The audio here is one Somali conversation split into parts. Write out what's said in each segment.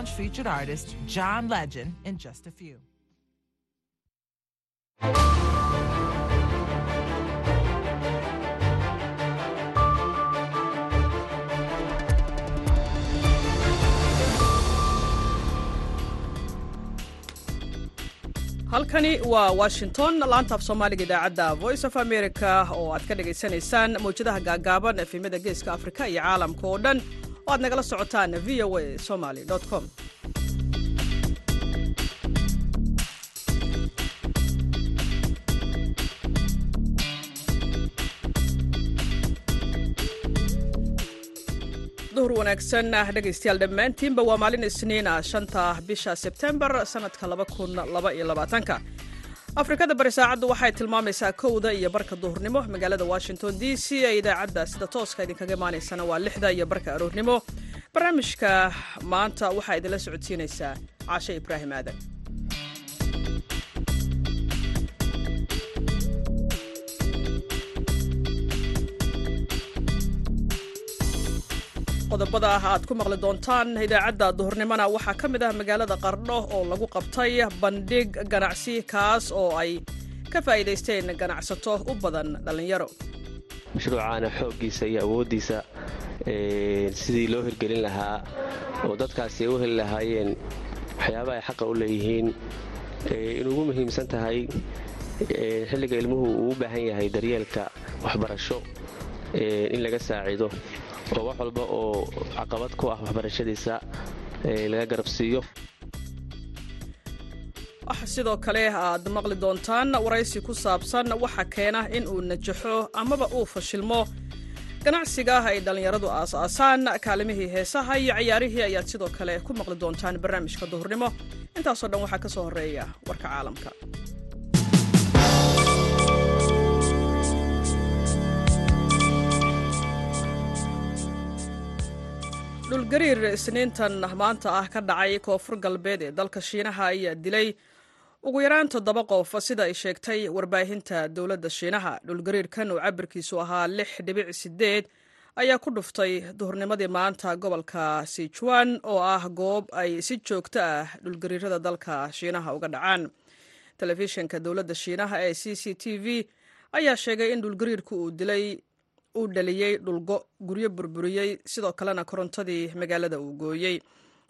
Lounge featured artist John Legend in just a few. halkani waa washington laanta af soomaaliga idaacadda voice of america oo aad ka dhagaysanaysaan mawjadaha gaagaaban efemyada geeska afrika iyo caalamka oo dhan oo aad nagala socotaan v o a somaly com. Duhur wanaagsan dhegaystayaal dhammaantiinba waa maalin isniina shanta bisha sebtembar sanadka labakuniyoabaatanka afrikada bari saacaddu waxay tilmaamaysaa kowda iyo barka duhurnimo. Magaalada washington d c ee idaacadda sida tooska idinkaga imaanaysana waa lixda iyo barka aroornimo barnaamijka maanta waxaa idinla socodsiinaysaa caashe ibraahim aadan qodobada ah aad ku maqli doontaan idaacadda duhurnimona waxaa ka mid ah magaalada qardho oo lagu qabtay bandhig ganacsi kaas oo ay ka faa'iidaysteen ganacsato u badan dhallinyaro mashruucaana xooggiisa iyo awooddiisa sidii loo hirgelin lahaa oo dadkaasi ay u heli lahaayeen waxyaabaha ay xaqa u leeyihiin inuugu muhiimsan tahay xilliga ilmuhu uu u baahan yahay daryeelka waxbarasho in laga saacido oo wax walba oo caqabad ku ah waxbarashadiisa laga garabsiiyo sidoo kale aad maqli doontaan waraysi ku saabsan waxa keena in uu najaxo amaba uu fashilmo. Ganacsiga ay dhallinyaradu aas-aasaan kaalimihii heesaha iyo ciyaarihii ayaad sidoo kale ku maqli doontaan barnaamijka duhurnimo. Intaasoo dhan waxaa ka soo horreeya warka caalamka dhulgariir isniintan maanta ah ka dhacay koonfur galbeed ee dalka shiinaha ayaa dilay ugu yaraan toddoba qof sida ay sheegtay warbaahinta dowladda shiinaha. Dhulgariirkan oo cabirkiisu ahaa lix dhibic sideed ayaa ku dhuftay duhurnimadii maanta gobolka sijuan oo ah goob ay si joogto ah dhulgariirada dalka shiinaha uga dhacaan. Telefishinka dowladda shiinaha ee c c t v ayaa sheegay in dhulgariirku uu dilay uu dhaliyey dhulgo guryo burburiyey sidoo kalena korontadii magaalada uu gooyey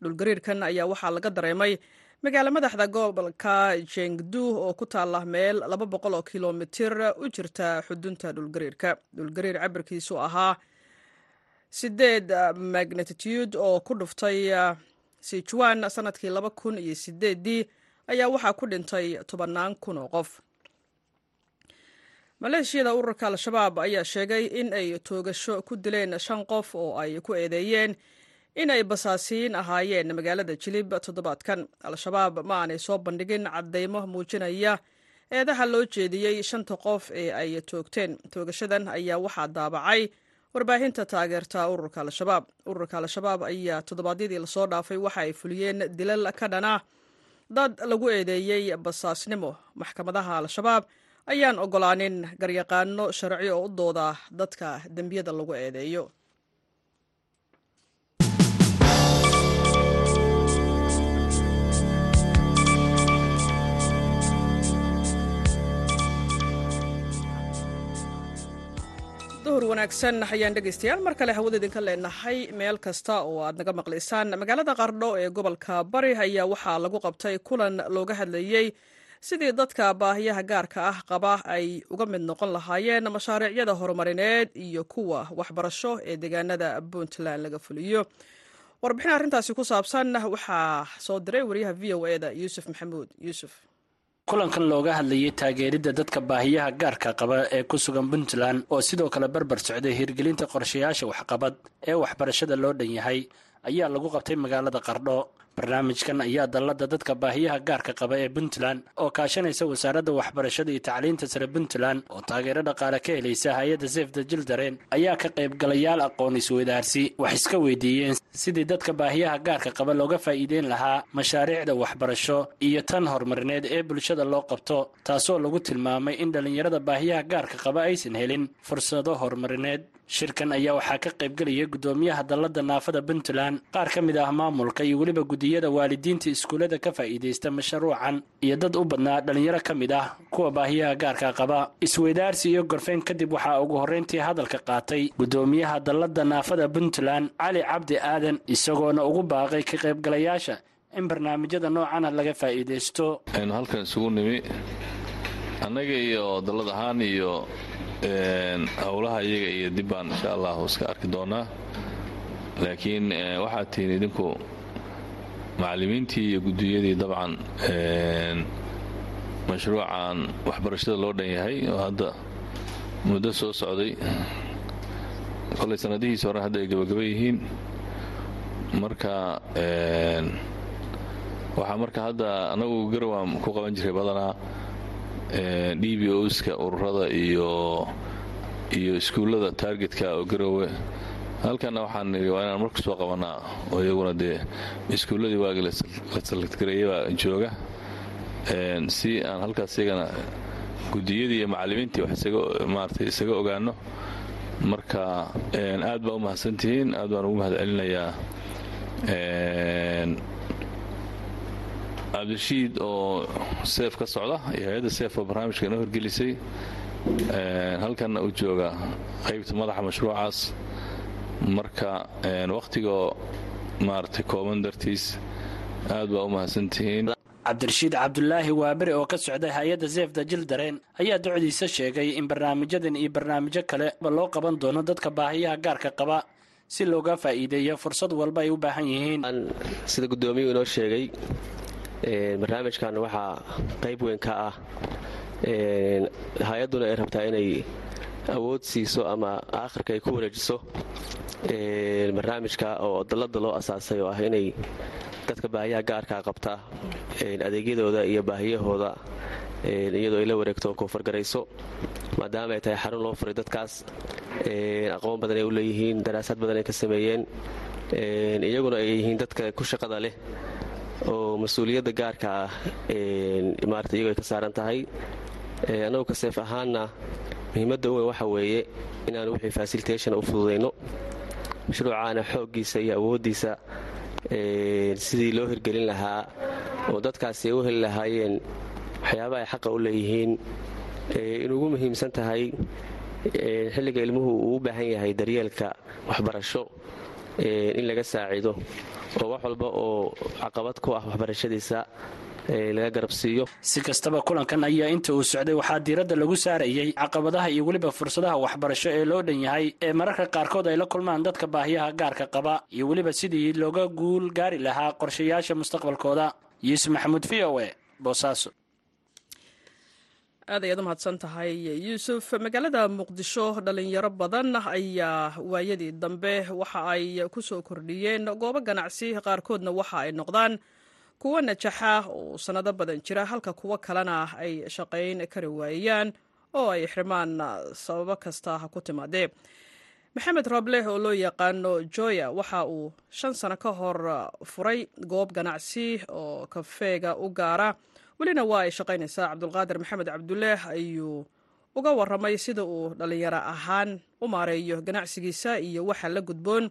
dhulgariirkan ayaa waxaa laga dareemay magaalo madaxda gobolka jengdu oo ku taala meel laba boqol oo kilomitir u jirta xudunta dhulgariirka dhulgariir cabirkiisu ahaa sideed magnatitude oo ku dhuftay sijuan sannadkii laba kun iyo sideedii ayaa waxaa ku dhintay tobannaan kun oo qof maleeshiyada ururka al-shabaab ayaa sheegay in ay toogasho ku dileen shan qof oo ay ku eedeeyeen in ay basaasiin ahaayeen magaalada jilib toddobaadkan. Al-shabaab ma aanay soo bandhigin caddaymo muujinaya eedaha loo jeediyey shanta qof ee ay toogteen. Toogashadan ayaa waxaa daabacay warbaahinta taageerta ururka al-shabaab. Ururka al-shabaab ayaa toddobaadyadii la soo dhaafay waxa ay fuliyeen dilal ka dhana dad lagu eedeeyey basaasnimo. Maxkamadaha al-shabaab ayaan ogolaanin garyaqaano sharci oo u dooda dadka dembiyada lagu eedeeyo. Duhur wanaagsan ayaan dhegaystayaal mar kale hawada idinka leenahay meel kasta oo aad naga maqlaysaan magaalada qardho ee gobolka bari ayaa waxaa lagu qabtay kulan looga hadlayey sidii dadka baahiyaha gaarka ah qaba ay uga mid noqon lahaayeen mashaariicyada horumarineed iyo kuwa waxbarasho ee deegaanada puntland laga fuliyo. Warbixin arrintaasi ku saabsan waxaa soo diray wariyaha v o eda yuusuf maxamuud. Yuusuf. Kulankan looga hadlayay taageeridda dadka baahiyaha gaarka qaba ee ku sugan puntland oo sidoo kale barbar socday hirgelinta qorshayaasha waxqabad ee waxbarashada loo dhan yahay ayaa lagu qabtay magaalada qardho barnaamijkan ayaa dallada dadka baahiyaha gaarka qaba ee puntland oo kaashanaysa wasaaradda waxbarashada iyo tacliinta sare puntland oo taageero dhaqaale ka helaysa hay'adda sefda jildaren ayaa ka qaybgalayaal aqoon isweydaarsi. Wax iska weydiiyeen sidii dadka baahiyaha gaarka qaba looga faa'iideyn lahaa mashaariicda waxbarasho iyo tan horumarineed ee bulshada loo qabto taasoo lagu tilmaamay in dhallinyarada baahiyaha gaarka qaba aysan helin fursado horumarineed shirkan ayaa waxaa ka qaybgelaya guddoomiyaha dallada naafada puntland qaar ka mid ah maamulka iyo weliba guddiyada waalidiinta iskuullada ka faa'iidaysta mashruucan iyo dad u badnaa dhallinyaro ka mid ah kuwa baahiyaha gaarka qaba. Isweydaarsi iyo gorfeyn kadib waxaa ugu horreyntii hadalka qaatay guddoomiyaha dallada naafada puntland cali cabdi aadan isagoona ugu baaqay ka qaybgalayaasha in barnaamijyada noocana laga faa'iidaysto annaga iyo dallad ahaan iyo howlaha iyaga iyo dib baan insha allahu iska arki doonaa. Laakiin waxaad tihiin idinku macallimiintii iyo guddiyadii dabcan mashruucan waxbarashada loo dhan yahay oo hadda muddo soo socday. Kolay sanadihiisi hore hadda ay gabagaba yihiin. Marka waxaa marka hadda annagu garawaan ku qaban jiray badanaa d b oska ururada iyo iyo iskuullada taargetka oo garowe. Halkanna waxaan nidhi waa inaan marka soo qabanaa oo iyaguna dee iskuulladii waagii la salagtgareeyabaa jooga. Si aan halkaas iyagana guddiyadii iyo macallimiintii wax maarata isaga ogaano marka aad baa u mahadsantihiin aad baan ugu mahad celinayaa cabdirashiid oo seef ka socda iyo hay'adda seef oo barnaamijka inoo horgelisay halkanna uu jooga qaybta madaxa mashruucaas. Marka wakhtigoo maaragtay kooban dartiis aad baa u mahadsantihiin. Cabdirashiid cabdulaahi waaberi oo ka socday hay'adda seefda jildareen ayaa docdiisa sheegay in barnaamijyadan iyo barnaamijyo kale loo qaban doono dadka baahiyaha gaarka qaba si looga faa'iideeyo fursad walba ay u baahan yihiin. Sida guddoomiyuu inoo sheegay barnaamijkan waxaa qayb weyn ka ah hay'adduna ay rabtaa inay awood siiso ama aakhirka ay ku wareejiso barnaamijka oo dallada loo asaasay oo ah inay dadka baahiyaha gaarkaa qabta adeegyadooda iyo baahiyahooda iyadoo ay la wareegto oo koonfargarayso maadaama ay tahay xarun loo furay dadkaas aqoon badan ay u leeyihiin daraasad badan ay ka sameeyeen iyaguna ay yihiin dadka ku shaqada leh oo mas'uuliyadda gaarka ah maarata iyagoo ay ka saaran tahay. Annagu ka seef ahaanna muhiimadda u weyn waxa weeye inaanu wixii fasilitashon u fududayno mashruucaana xooggiisa iyo awooddiisa sidii loo hirgelin lahaa oo dadkaasi ay u heli lahaayeen waxyaabaha ay xaqa u leeyihiin. Inuugu muhiimsan tahay xilliga ilmuhu uu u baahan yahay daryeelka waxbarasho in laga saacido oo wax walba oo caqabad ku ah waxbarashadiisa laga garabsiiyo. Si kastaba kulankan ayaa inta uu socday waxaa diiradda lagu saarayey caqabadaha iyo weliba fursadaha waxbarasho ee loo dhan yahay ee mararka qaarkood ay la kulmaan dadka baahiyaha gaarka qaba iyo weliba sidii looga guul gaari lahaa qorshayaasha mustaqbalkooda. Yuusuf maxamuud v o e boosaaso aad ayaad u mahadsan tahay. Yuusuf magaalada muqdisho dhalinyaro badan ayaa waayadii dambe waxa ay ku soo kordhiyeen goobo ganacsi qaarkoodna waxa ay noqdaan kuwo najaxa oo sannado badan jira halka kuwo kalena ay shaqayn kari waayaan oo ay xirmaan sababo kasta ha ku timaadee. Maxamed roobleh oo loo yaqaano joya waxa uu shan sano ka hor furay goob ganacsi oo kafeega u gaara welina waa ay shaqaynaysaa cabdulqaadir maxamed cabduleeh ayuu uga waramay sida uu dhallinyaro ahaan u maareeyo ganacsigiisa iyo waxa la gudboon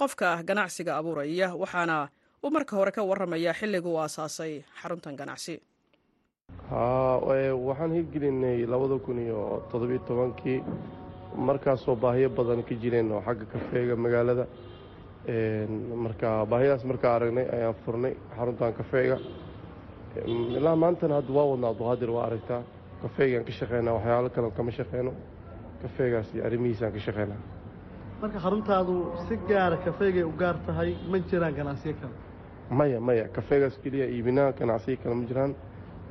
qofka ganacsiga abuuraya waxaana uu marka hore ka waramayaa xilliga uu aasaasay xaruntan ganacsi. Waxaan hirgelinay labada kun iyo toddobiyo tobankii. Markaasoo baahiyo badan ka jireen oo xagga kafeega magaalada marka baahidaas markaa aragnay ayaan furnay xaruntan kafeega ilaa maantana hadda waa wadnaa abduqaadir waa aragtaa kafeegaan ka shaqeynaa waxyaalo kale kama shaqeyno. Kafeegaas iyo arrimihiisaan ka shaqeynaa. Marka xaruntaadu si gaara kafeegay u gaar tahay ma jiraan ganacsiyo kale? Maya maya kafeegaas keliya iibinaa ganacsiyo kale ma jiraan.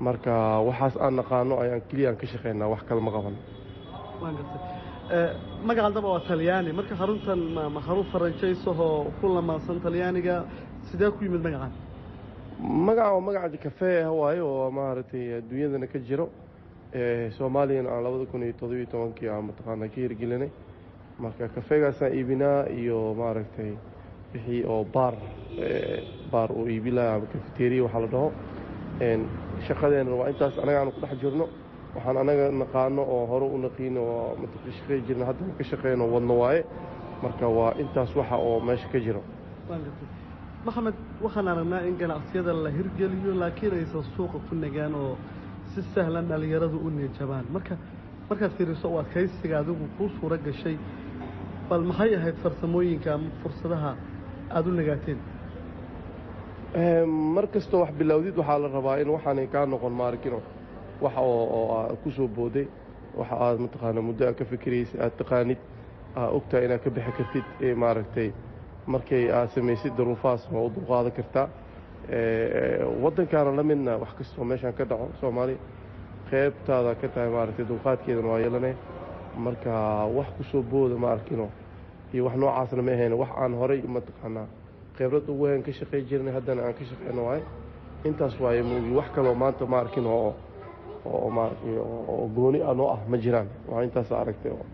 Marka waxaas aan naqaano ayaan keliya aan ka shaqeynaa wax kale ma qaban. Gartay. Magaca daba waa talyaani. Marka xaruntan ma xarun faranjaysahoo ku lamaansan talyaaniga sidee ku yimid magacan magaca waa magaca kafee ah waayo oo maaragtay adduunyadana ka jiro soomaaliyana aan labada kun iyo toddobiyo tobankii aan mataqaanaa ka hirgelinay. Marka kafeegaasaan iibinaa iyo maaragtay wixii oo baar baar uu iibi laha ama kafeteriya waxaa la dhaho shaqadeena waa intaas aanu ku dhex jirno. Waxaan anaga naqaano oo hore u naqiino oo mataqi shaqey jirna haddana ka shaqeyno wadno waaye. Marka waa intaas waxa oo meesha ka jiro. Maxamed waxaan aragnaa in ganacsiyada la hirgeliyo laakiin aysan suuqa ku nagaan oo si sahlan dhallinyaradu u niyajabaan marka markaad fiiriso u adkaysiga adigu kuu suuro gashay bal maxay ahayd farsamooyinka ama fursadaha aada u nagaateen? Mar kastoo wax bilowdid waxaa la rabaa in waxaanay kaa noqon maarkino wax oo ku soo booday waxa aad mataqaana muddo aad ka fikiraysa aad taqaanid aad ogtahay inaad ka bixi kartid maaragtay markay aad samaysid daruufahaas waa u dulqaadan kartaa waddankaana la midna wax kastoo meeshaan ka dhaco soomaaliya qeybtaada ka tahay maaragtay dulqaadkeedana waa yeelanay marka wax ku soo booda ma arkino. Iyo wax noocaasna ma ahayn wax aan horay mataqaanaa khibrad ugu hayn ka shaqey jirnay haddana aan ka shaqeyno waaye. Intaas waaye muugi wax kaloo maanta ma arkin oo oo maaragtay oo gooni ah noo ah ma jiraan. Waa intaas aragtay oo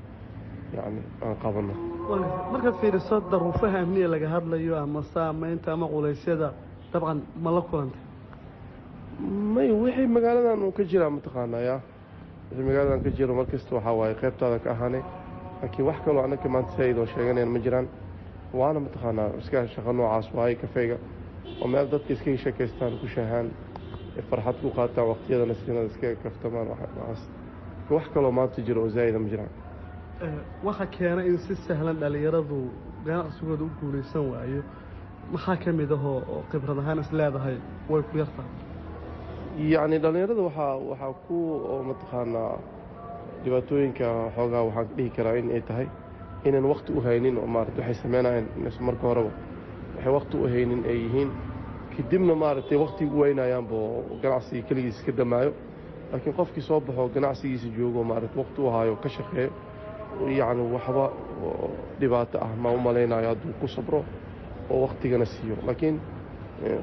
yacni aan qabanno markaad fiiriso daruufaha amniga laga hadlayo ama saamaynta ama culaysyada dabcan ma la kulantay? May wixii magaaladan uu ka jiraa mataqaanaa yaa? Wixii magaaladan ka jiro mar kasta waxaa waaye qaybtaada ka ahaanay. Laakiin wax kaloo annaka maanta saa'id oo sheeganayaan ma jiraan. Waana mataqaanaa iska shaqo noocaas waaye kafeyga oo meel dadka iskaga sheekaystaan ku shahaan farxad ku qaataan waqtiyadana siinada iskaga kaftamaan waxaas. Wax kaloo maanta jiro oo zaa'ida ma jiraan waxa keena in si sahlan dhallinyaradu ganacsigooda u guulaysan waayo. Maxaa ka mid ahoo oo khibrad ahaan is leedahay? Way ku yartahay yacni dhallinyarada waxaa waxaa ku oo mataqaanaa dhibaatooyinka xoogaa waxaan dhihi karaa in ay tahay inaan wakti u haynin oo maarata waxay sameynayaan marka horeba waxay wakti u haynin ay yihiin. Kadibna maaragtay wakti u weynayaanba oo ganacsigii keligiis ka damaayo. Laakiin qofkii soo baxo ganacsigiisa joogo maarata wakti u haayo ka shaqeeyo yacni waxba dhibaato ah ma u malaynayo hadduu ku sabro oo waktigana siiyo laakiin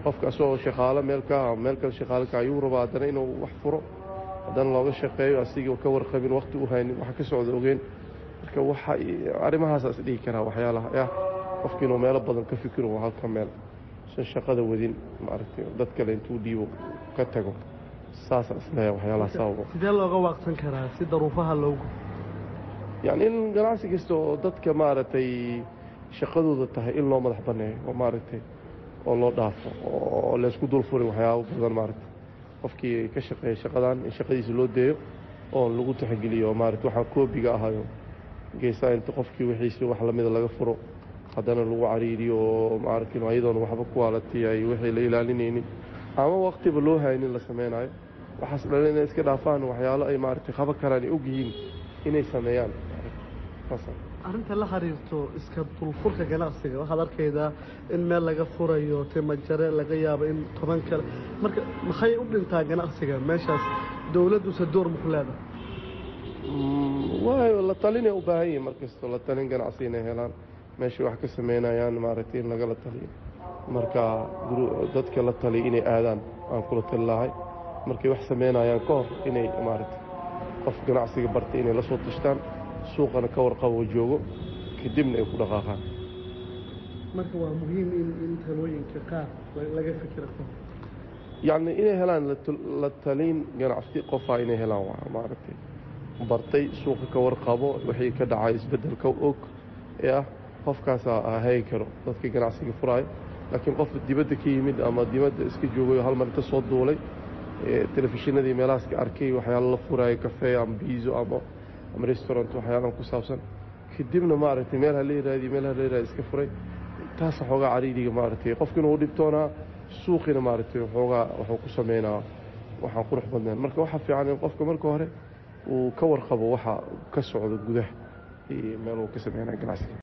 qofka asagoo shaqaalo meel ka meel kale shaqaalo ka ayuu rabaa haddana inuu wax furo. Haddana looga shaqeeyo asigoo ka warqabin wakti u haynin waxa ka socda ogeyn. Marka waxa arrimahaasaas dhihi karaa waxyaalaha yah qofki inuu meelo badan ka fikiro halka meel. San shaqada wadin maaragtay dad kale intuu dhiibo ka tago. Saasaa isleeya waxyaalaha sababo. sidee looga waaqsan karaa si daruufaha loogu yacni in ganacsi kasta oo dadka maaragtay shaqadooda tahay in loo madax banneeyo oo maaragtay oo loo dhaafo oo laysku dul furin waxyaabo badan maaragtay qofkii ka shaqeeya shaqadan in shaqadiisa loo deeyo oo lagu taxgeliyo oo maaragtay waxaa koobiga ahayo geesaa inta qofkii wixiisi wax lamida laga furo haddana lagu cariiriyo oo maaragtay ayadoona waxba ku waalatay ay wixii la ilaalinaynin ama waqtiba loo haynin la samaynayo waxaas dhalin inay iska dhaafaan waxyaalo ay maaragtay qaban karaan ay og yihiin inay sameeyaan arrinta la xiriirto iska dulfurka ganacsiga. Waxaad arkaydaa in meel laga furayo timajare laga yaabo in toban kale marka maxay u dhintaa ganacsiga? Meeshaas dowladduse door muku leedahay? Waayo la talinay u baahan yihiin markastoo la talin ganacsi inay helaan. Meeshay wax ka sameynayaan maaragtay in lagala taliyo. Marka dadka la taliya inay aadaan aan kula tali lahay. Markay wax sameynayaan ka hor inay maaragtay qof ganacsiga bartay inay la soo tashtaan suuqana ka warqabo joogo kadibna ay ku dhaqaaqaan. Marka waa muhiim in in talooyinka qaar laga fikira yacni inay helaan la talin ganacsi qofaa inay helaan waa maaragtay bartay suuqa ka warqabo wixii ka dhacay isbeddelka og ee ah qofkaasaa hagi karo dadka ganacsiga furaayo. Laakiin qof dibadda ka yimid ama dibadda iska joogayo hal mar inta soo duulay telefishinadii meelahaas ka arkay waxyaalo la furaayo kafee ama biizo ama ama restaurant waxyaalaan ku saabsan. Kadibna maaragtay meel ha la yiraadiyo meel ha la yiraadiyo iska furay. Taasa xoogaa cariiriga maaragtay. Qofkina uu dhibtoonaa suuqina maaragtay xoogaa wuxuu ku sameynaa waxaan qurux badnayn marka waxaa fiican in qofka marka hore uu ka warqabo waxa ka socda gudaha. Meel uu ka sameynaya ganacsiga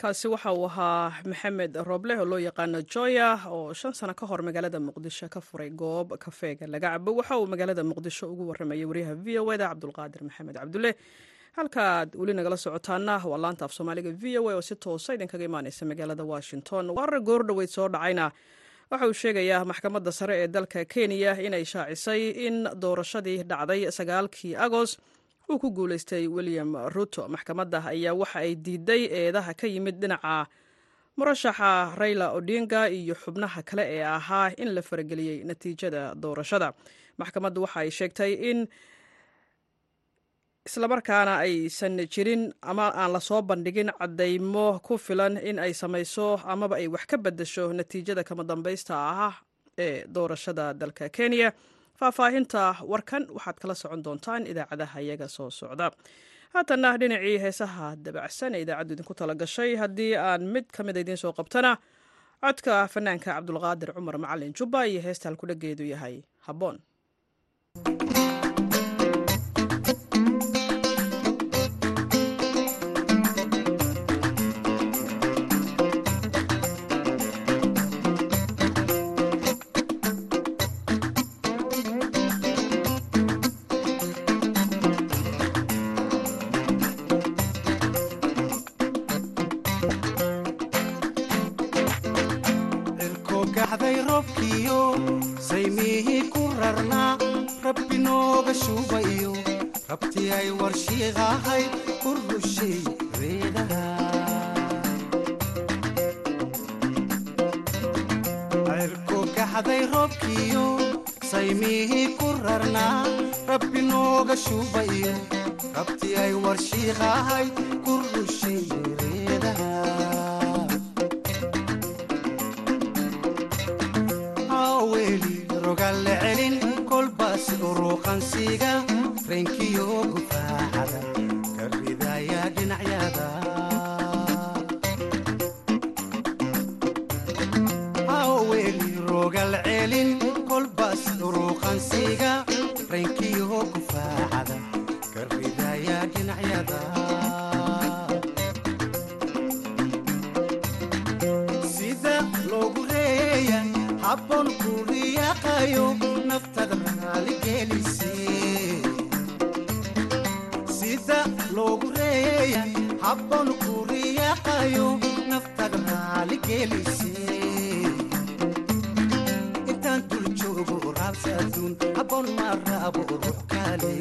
kaasi waxa uu ahaa maxamed rooble oo loo yaqaano joya oo shan sano ka hor magaalada muqdisho ka furay goob kafeega laga cabo waxa uu magaalada muqdisho ugu waramayay wariyaha v o da cabdulqaadir maxamed cabdulle. Halkaaad weli nagala socotaana waa laanta af soomaaliga v o a oo si toosa idinkaga imaaneysa magaalada washington. Warar goordhoweyd soo dhacayna. Waxa uu sheegayaa maxkamadda sare ee dalka kenya inay shaacisay in doorashadii dhacday sagaalkii agost uu ku guuleystay william ruto. Maxkamadda ayaa waxa ay diiday eedaha ka yimid dhinaca murashaxa rayla odinga iyo xubnaha kale ee ahaa in la farageliyey natiijada doorashada. Maxkamaddu waxa ay sheegtay in islamarkaana aysan jirin ama aan la soo bandhigin caddaymo ku filan in ay samayso amaba ay wax ka bedesho natiijada kama dambaysta ah ee doorashada dalka kenya faahfaahinta warkan waxaad kala socon doontaan idaacadaha iyaga soo socda. Haatanna dhinacii heesaha dabacsan ee idaacaddu idinku tala gashay. Haddii aan mid ka mida idiin soo qabtana codka fanaanka cabdulqaadir cumar macalin jubba iyo heesta halkudhageedu yahay. Habboon rabtii ay warshiiqahay ku rushay reedaha ilkogaxday roobkiyo saymihii ku rarnaa rabbi nooga shuubayo rabtii ay warshiiqahay ku loogu reeya habboon ku riyaaqayo naftada raaligelise intaan dul joogo raabsa habboon ma raabo ruux kale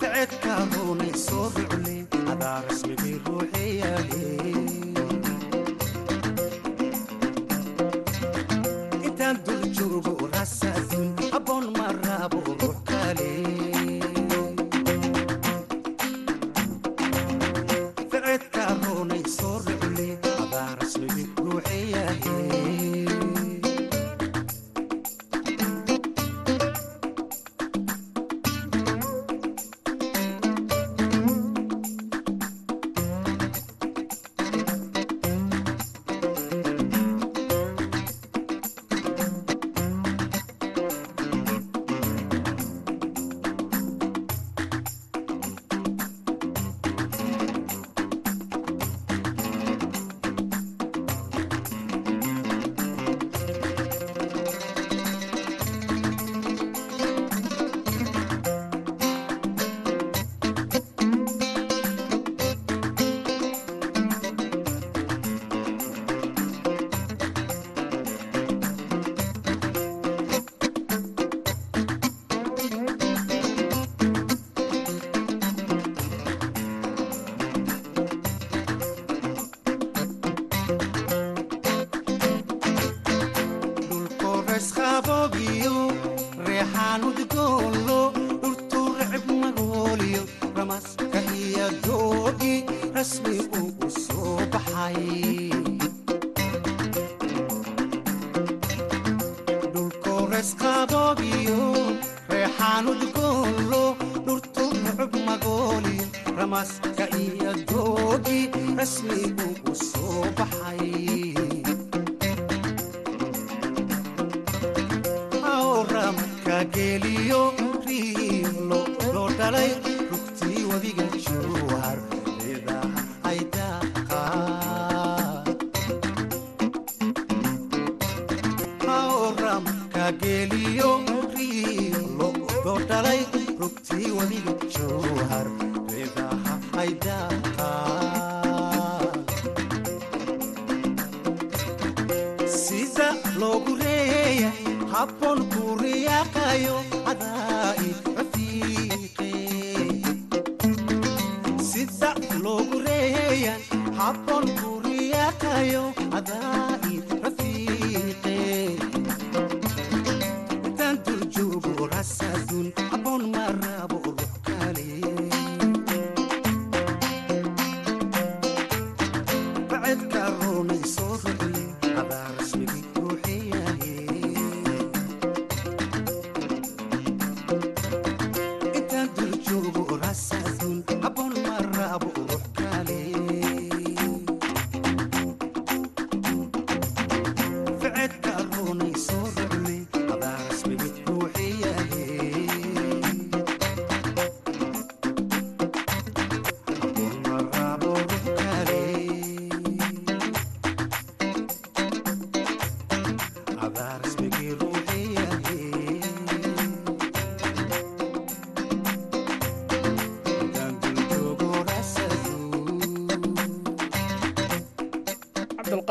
ficedka ruunay soo rucle adaa rasmigii ruuxeyaale dhulkoresqaboogiyo reexaan udgoonlo dhurtuu recib magooliyo ramaska iyo doogi rasmi uu u soo baxay. Ramka geliyo riilo loo dhalay sida loogu reeyaan habboon guriyatayo adaa'i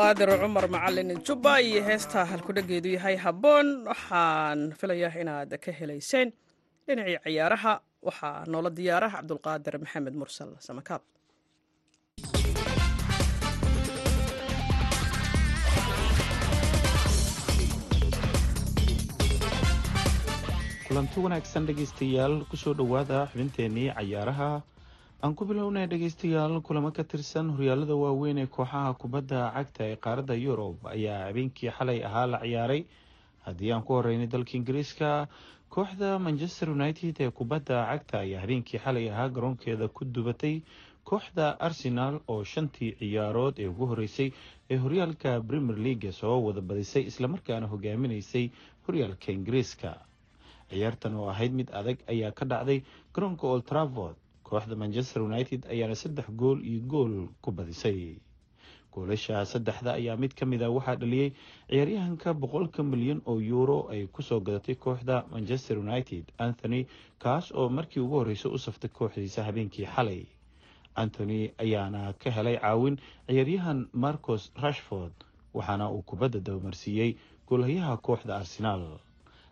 cabdulqaadir cumar macalin jubba iyo heesta halkudhageedu yahay habboon. Waxaan filayaa inaad ka helayseen dhinacii ciyaaraha. Waxaa noola diyaara cabdulqaadir maxamed mursal samakaab kulanti wanaagsan dhegaystayaal ku soo dhowaada xubinteennii cayaaraha aan ku bilownay dhegaystayaal kulamo ka tirsan horyaalada waaweyn ee kooxaha kubadda cagta ee qaaradda yurub ayaa habeenkii xalay ahaa la ciyaaray. Haddii aan ku horeynay dalka ingiriiska kooxda manchester united ee kubadda cagta ayaa habeenkii xalay ahaa garoonkeeda ku dubatay kooxda arsenal oo shantii ciyaarood ee ugu horeysay ee horyaalka premier league soo wada badisay islamarkaana hogaaminaysay horyaalka ingiriiska. Ciyaartan oo ahayd mid adag ayaa ka dhacday garoonka old travord kooxda manchester united ayaana saddex gool iyo gool ku badisay. Goolasha saddexda ayaa mid ka mid a waxaa dhaliyey ciyaaryahanka boqolka milyan oo yuuro ay ku soo gadatay kooxda manchester united anthony kaas oo markii ugu horreysay u saftay kooxdiisa habeenkii xalay. Anthony ayaana ka helay caawin ciyaaryahan marcos rashford waxaana uu kubadda dabamarsiiyey goolhayaha kooxda arsenaal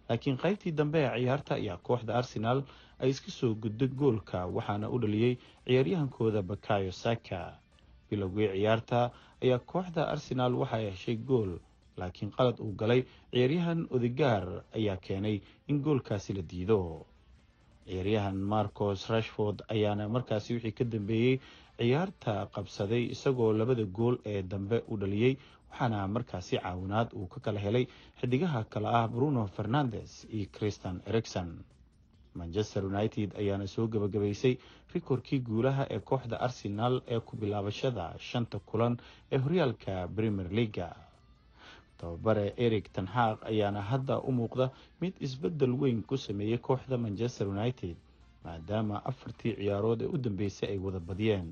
laakiin qaybtii dambe ee ciyaarta ayaa kooxda arsenaal ay iska soo gudday goolka waxaana u dhaliyey ciyaaryahankooda bakayo saka. Bilowgii ciyaarta ayaa kooxda arsenaal waxay heshay gool laakiin qalad uu galay ciyaaryahan odegaar ayaa keenay in goolkaasi la diido. Ciyaaryahan marcos rashford ayaana markaasi wixii ka dambeeyey ciyaarta qabsaday isagoo labada gool ee dambe u dhaliyey waxaana markaasi caawinaad uu ka kala helay xidigaha kale ah bruno fernandes iyo christian ericson manchester united ayaana soo gabagabaysay rikorkii guulaha ee kooxda arsenal ee ku bilaabashada shanta kulan ee horyaalka premier leaga tababare eric tanxaaq ayaana hadda u muuqda mid isbeddel weyn ku sameeyey kooxda manchester united maadaama afartii ciyaarood ee u dambeysay ay wada badiyeen.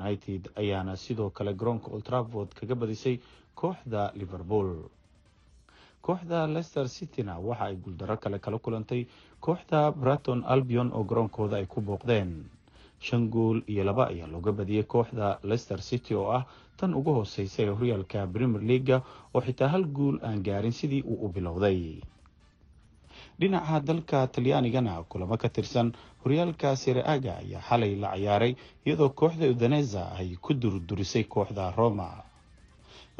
United ayaana sidoo kale garoonka oltraford kaga badisay kooxda liverpool kooxda leicester cityna waxa ay guuldaro kale kala kulantay kooxda braton albion oo garoonkooda ay ku booqdeen. Shan gool iyo laba ayaa looga badiyey kooxda leicester city oo ah tan ugu hooseysa ee horyaalka premier leaga oo xitaa hal guul aan gaarin sidii uu u bilowday. Dhinaca dalka talyaanigana kulamo ka tirsan horyaalka sire-aga ayaa xalay la ciyaaray iyadoo kooxda udaneza ay ku durdurisay kooxda roma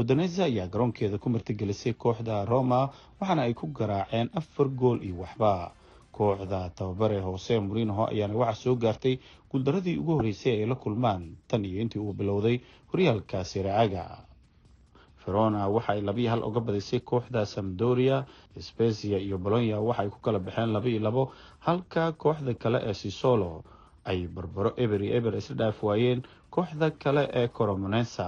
udaneza ayaa garoonkeeda ku martigelisay kooxda roma waxaana ay ku garaaceen afar gool iyo waxba. Kooxda tababare hoose murinoho ayaana waxaa soo gaartay guuldaradii ugu horeysay ay la kulmaan tan iyo intii uu bilowday horyaalka sire-aga verona waxa ay labiyo hal uga badisay kooxda samdoria specia iyo bolonya waxa ay ku kala baxeen laba iyo labo halka kooxda kale ee sisolo ay barbaro eber iyo eber isla dhaaf waayeen kooxda kale ee coromonesa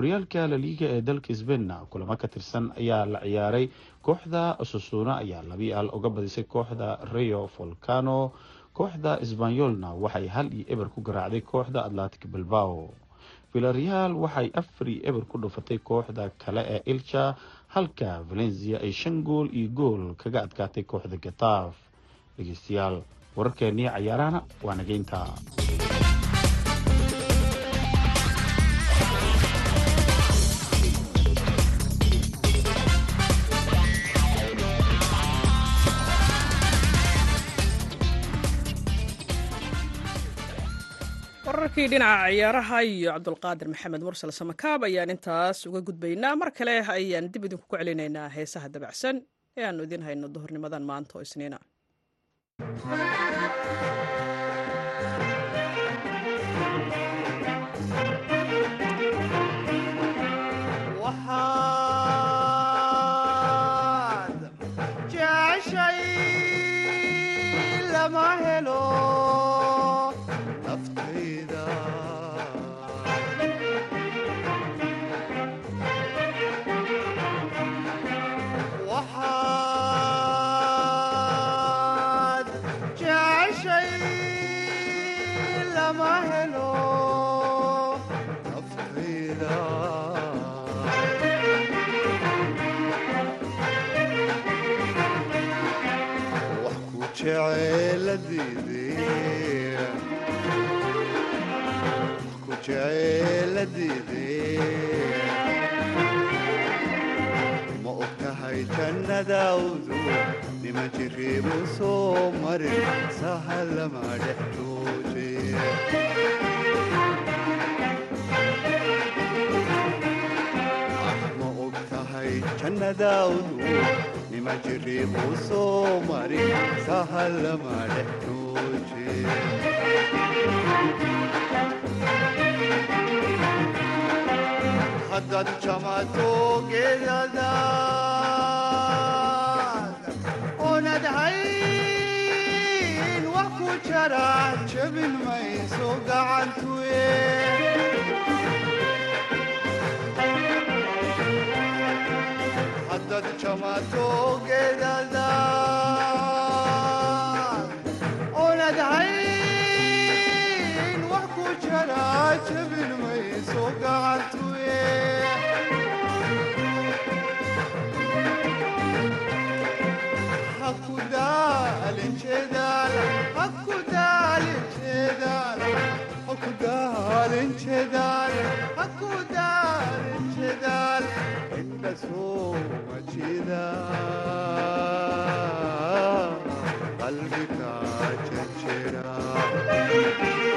horyaalka laliiga ee dalka sbainna kulamo ka tirsan ayaa la ciyaaray kooxda susuna ayaa labiyo hal uga badisay kooxda rio volcano kooxda sbanyolna waxay hal iyo eber ku garaacday kooxda atlantic bilbao. Villareal waxay afar iyo eber ku dhufatay kooxda kale ee ilcha halka valencia ay shan gool iyo gool kaga adkaatay kooxda gataaf dhegeystayaal wararkeennii cayaarahana waa nageynta wararkii dhinaca ciyaaraha iyo cabdulqaadir maxamed mursal samakaab ayaan intaas uga gudbaynaa. Mar kale ayaan dib idinkugu celinaynaa heesaha dabacsan ee aanu idiin hayno duhurnimadan maanta oo isniina ma og tahay jannadaawdu nima joojee ma og tahay jannadaawdu nima joojee haddaad jamato geedadaad wax ku jara jabin mayso gacantuye haddaad jamato geedadaad hakudaalin jeedaal hakudaalin jeedaal inta soo majida qalbiga jejera hakudaalin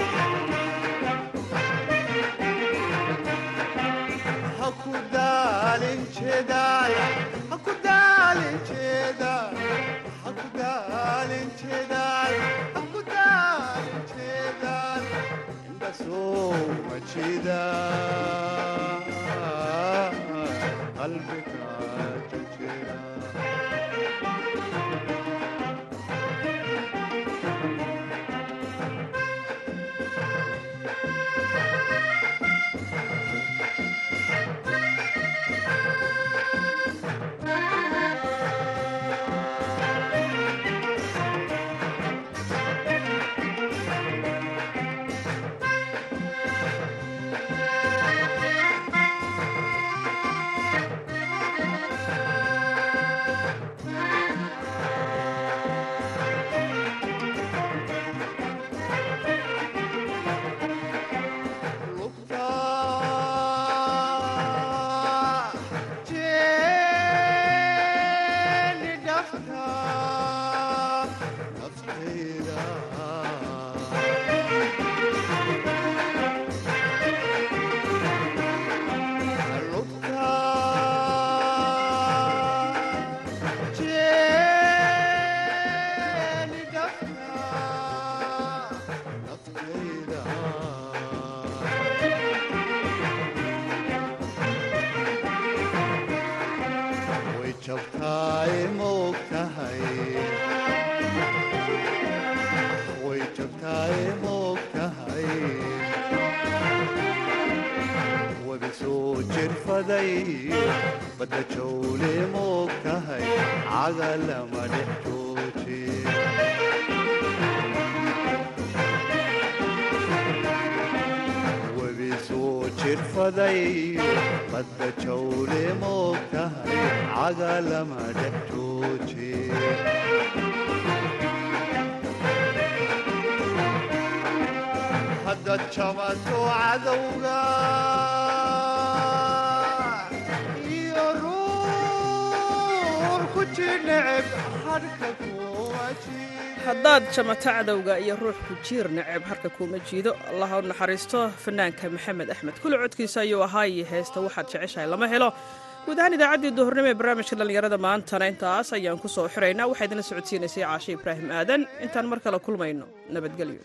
caga lama dhex jooje webi soo jirfaday badda jawle moog tahay caga lama dhex jooje haddaad jabato cadowga haddaad jamato cadowga iyo ruux ku jiir neceb harka kuuma jiido. Allaha u naxariisto fanaanka maxamed axmed. Kule codkiisa ayuu ahaa iyo heesta waxaad jeceshahay lama helo. Guud ahaan idaacaddii duhurnimo ee barnaamijka dhallinyarada maantana intaas ayaan ku soo xiraynaa waxaa idinla socodsiinaysay caashe ibraahim aadan. Intaan mar kale kulmayno nabadgelyo